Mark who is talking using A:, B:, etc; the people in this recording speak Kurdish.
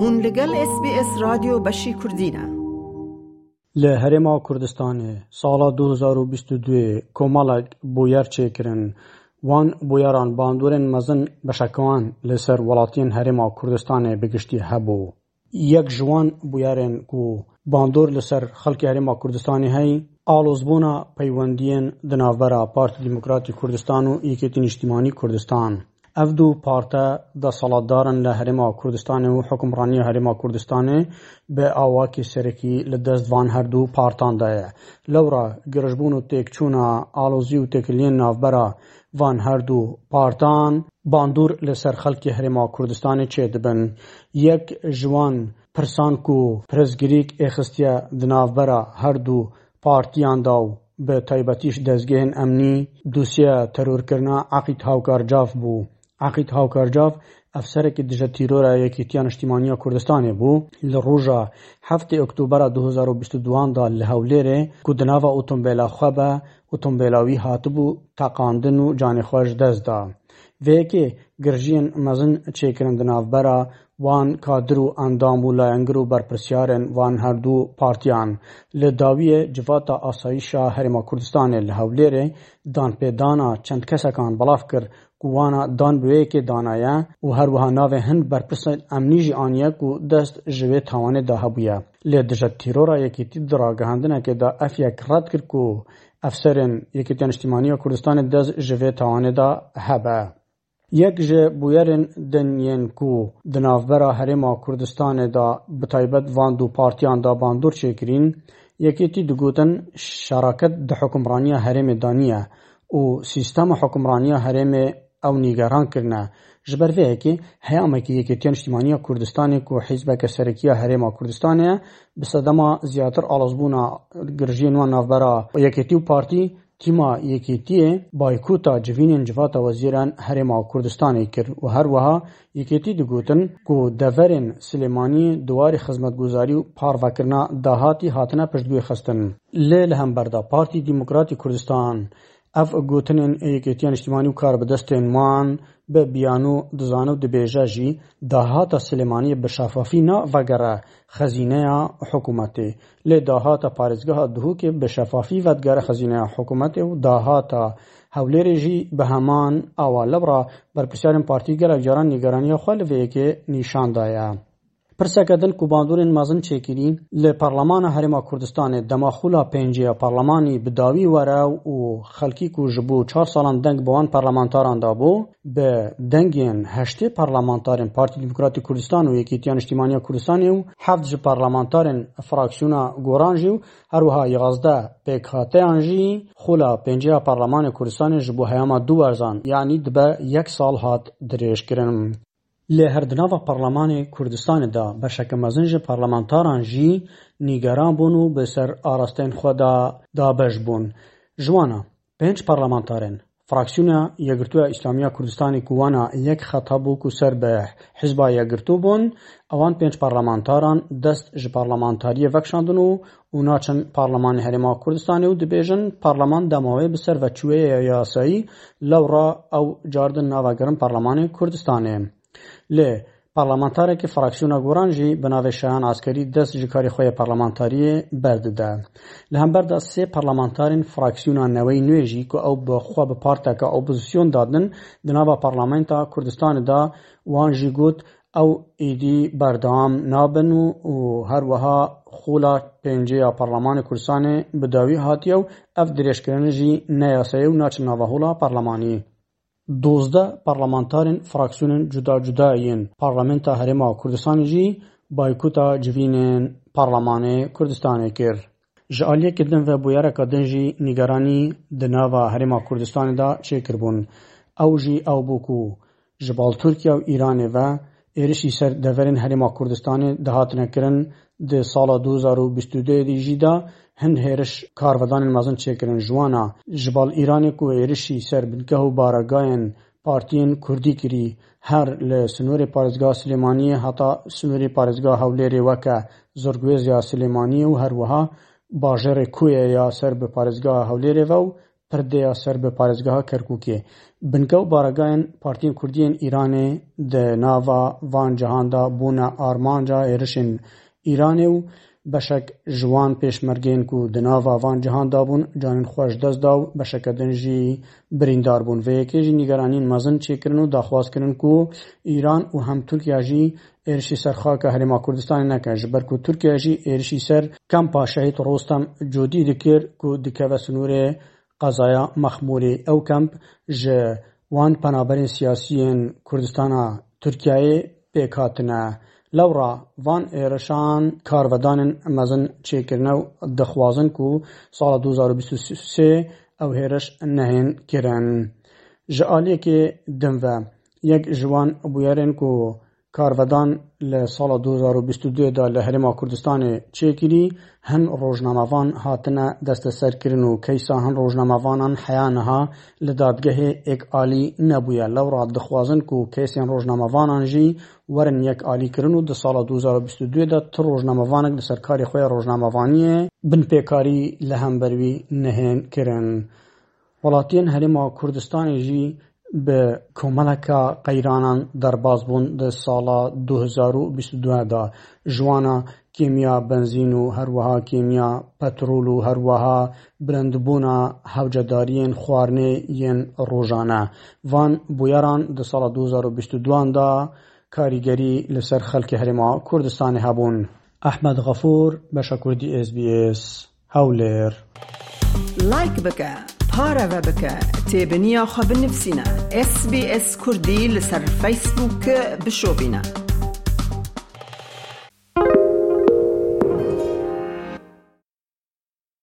A: Hûn li gel SBS Radyo beşî Kurdî ne.
B: Li Herêma Kurdistanê sala du hezar û bîst û duê komelek bûyer çêkirin. Wan bûyeran bandorên mezin beşekiwan li ser welatiyên Herêma Kurdistanê bi giştî hebû. Yek ji wan bûyerên ku bandor li ser xelkê Herêma Kurdistanê heye, alozbûna peywendiyên di navbera Partî Demokratî Kurdistan û Yekêtî Nîştîmanî Kurdistan. Ev du parte deselatdar in li Herêma Kurdistanê û hukimraniya Herêma Kurdistanê bi awakî serekî li dest van her du partan de ye. Lewra girişbûn û têkçûna alozî û têkiliyên navbera Van her du partan bandor li ser xelkê Herêma Kurdistanê çêdibin. Yek ji wan pirsan ku pirsgirîk ê xistiye di navbera her du partiyan de û bi taybetî ji dezgehên emnî, dosyeya terorkirina Eqîd Hawkarcav bû. Eqîd Hawkarcav efserekî dijetîrora Yekîtiya Niştîmaniya Kurdistanê bû. Li roja heftê Oktobera du hezar û bîst û du de li Hewlêrê ku di nava otombela xwe be Otombêla wî hatibû teqandin û canê xwe ji dest da. Vê yekê girjiyên mezin çêkirin di navbera wan kadir û endam û layengir û berpirsyarên van herdû partiyan. Li dawiyê Civata Asayîşa Herêma Kurdistanê li Hewlêrê danpêdana çend kesekan belav kir ku wana dan bi wê yekê danaye û herwiha navê hin berpirsên emnî jî aniye ku dest ji wê tawanê de hebûye. Lê dije tîrora Yekîtî di ragihandinekê de FYEK red kir ku efserên Yekîtiya Niştîmanî ya Kurdistanê dest ji vê tawanê de hebe. Yek ji bûyerên din yên ku di navbera Herêma Kurdistanê de bi taybet van du partîyan de bandor çêkirîn, Yekîtî digotin şeraket di hukimranîya herêmê de nîye û sîstema hukimranîya herêmê Ew nîgeran kirine ji ber vê yekê heyamekî Yekêtiya Niştîmanî ya Kurdistanê ku hîzbeke serekî ya Herêma Kurdistanê ye, bi sedema zîyatir alozbûna girjiyên wan navbera Yekêtî û Partî, tîma Yekêtiyê boykota civînên civata wezîran Herêma Kurdistanê kir û her wiha Yekêtî digotin ku deverên Silêmanî di warî xizmetguzarî û parvekirina dahatî hatine piştgwêxistin. Lê li hember de Partî Demokratî Kurdistan Ev gotinên Yekêtiya Niştimanî û Karbidestên wan bi biyano dizane û dibêje jî, dahata Silêmaniyê bi şafafî na vegere xezîneya hikûmetê. Lê dahata parêzgeha Duhokê bi şefafî vedigere xezîneya hikûmetê û dahata Hewlêrê jî bi heman awa. Lewra berpirsiyarên partî gelek caran nîgeraniya xwe li vê yekê nîşan daye. Pirseke din ku bandorên mezin çêkirî li Parlemana Herêma Kurdistanê dema xula pêncê ya parlemanî bi dawî were û xelkî ku ji bo çar salan deng bi wan parlemantaran dabû bi dengên heştê parlemantarên Partî Demokratî Kurdistan û Yekîtiya Niştîmaniya Kurdistanê û heft ji parlemantarên Fraksiyona Goran jî û herwiha yazdeh pêkhateyan jî xula pêncê ya parlemanê Kurdistanê ji bo heyama du werzan yanî dibe yek sal hat dirêjkirin. Lê her di nava Parlemanê Kurdistanê de beşeke mezin ji parlemantaran jî nîgeran bûn û bi ser arasteyên xwe de dabeş bûn. Ji wan a pênc parlemantarên Fraksiyona Yekgirtuwa Îslamiya Kurdistanê ku wana yek xet hebû ku ser bi Hizba Yekgirtû bûn, ewan pênc parlemantaran dest ji parlemantariyê vekşandin û û naçin Parlemanê Herêma Kurdistanê û dibêjin Parleman dema wê bi ser ve çûye ya yasayî lewra ew car din nava girin Parlemanê Kurdistanê. Lê Parlamentarekî fraksiyona Goran jî bi navê Şayan Askerî dest ji karê xwe yê parlamentariyê berdide. Li hember de sê parlamentarên fraksiyona Neweyî Nûê jî ku ew bi xwe bi parteke opozîsyon dadin di nava Parlamenta Kurdistanê de wan jî got Ew êdî berdewam nabin û her wiha xola pêncê ya Parlemanê Kurdistanê bi dawî hatiye û ev dirêjkirin jî ne yasa ye û naçin nava hola parlemanî. Dozdeh parlemantarên fraksiyonên cuda cuda yên Parlamenta Herêma Kurdistanê jî boykota civînên Parlemanê Kurdistanê kir. Ji aliyeke din ve bûyereke din jî nîgeranî di nava Herêma Kurdistanê de çêkiribûn. Ew jî ew bû ku ji bal Tirkiye û Îranê ve êrişî ser deverên Herêma Kurdistanê dihatine kirin, di sala du hezar û bîst û duyê dî jî de hin hêriş karvedanên mezin çêkirin ji wan a ji bal Îranê ku êrişî ser bingeh û baregayên Partiyên Kurdî kirî her li sinûrê parêzgeha Silêmaniyê heta sinûrê parêzgeha Hewlêrê weke Zirgwêzya Silêmaniyê û her wiha bajarê Kûyê ya ser bi parêzgeha Hewlêrê ve û Pirdê ya ser bi parêzgeha Kerkûkê. Binke û baregayên Partiyên Kurdî yên Îranê di nava van cihan de bûne armanca hêrişên Îranê û beşek ji wan pêşmergeyên ku di nava van cihan de bûn canên xwe ji dest da û beşeke din jî birîndar bûn. Vê yekê jî nîgeraniyên mezin çêkirin û daxwaz kirin ku Îran û hem Tirkiye jî êrişî ser xaka Herêma Kurdistanê neke ji ber ku Tirkiye jî êrişî ser Kampa Şehîd Rostem Codî dikir ku dikeve sinûrê Qezaya Mexmûrê ew kemp ji wan penaberên siyasî yên Kurdistana Tirkiyeyê pêk hatine. Lewra van êrişan karvedanên mezin çêkirine û dixwazin ku sala du hezar û bîst û sê ew hêriş nehên kirin. Ji aliyekê din ve yek ji wan bûyerên ku Karvedan li sala du hezar û bîst û du de li Herêma Kurdistanê çêkirî, hin rojnamevan hatine desteserkirin û keysa hin rojnamevanan heya niha li dadgehê êk alî nebûye. Lewra dixwazin ku keysên rojnamevanan jî werin yek alîkirin û di sala du hezar û bîst û du de tu rojnamevanek li ser karê xwe ya rojnamevaniyê binpêkarî li hember wî nehên kirin. Welatiyên Herêma Kurdistanê jî bi komeleka qeyranan derbas bûn di sala du hezar û bîst û du de. Ji wan a kêmiya benzîn û her wiha kêmiya petrol û her wiha bilindbûna hewcedariyên xwarinê yên rojane. Van bûyeran di sala du hezar û bîst û du de karîgerî li ser xelkê Herêma Kurdistanê hebûn. Ahmed Gafûr, Beşa Kurdî, SBS. Hewlêr.
A: Like bike, pareve bike, têbiniya xwe binivsîne, SBS Kurdî li ser Facebook bişopîne.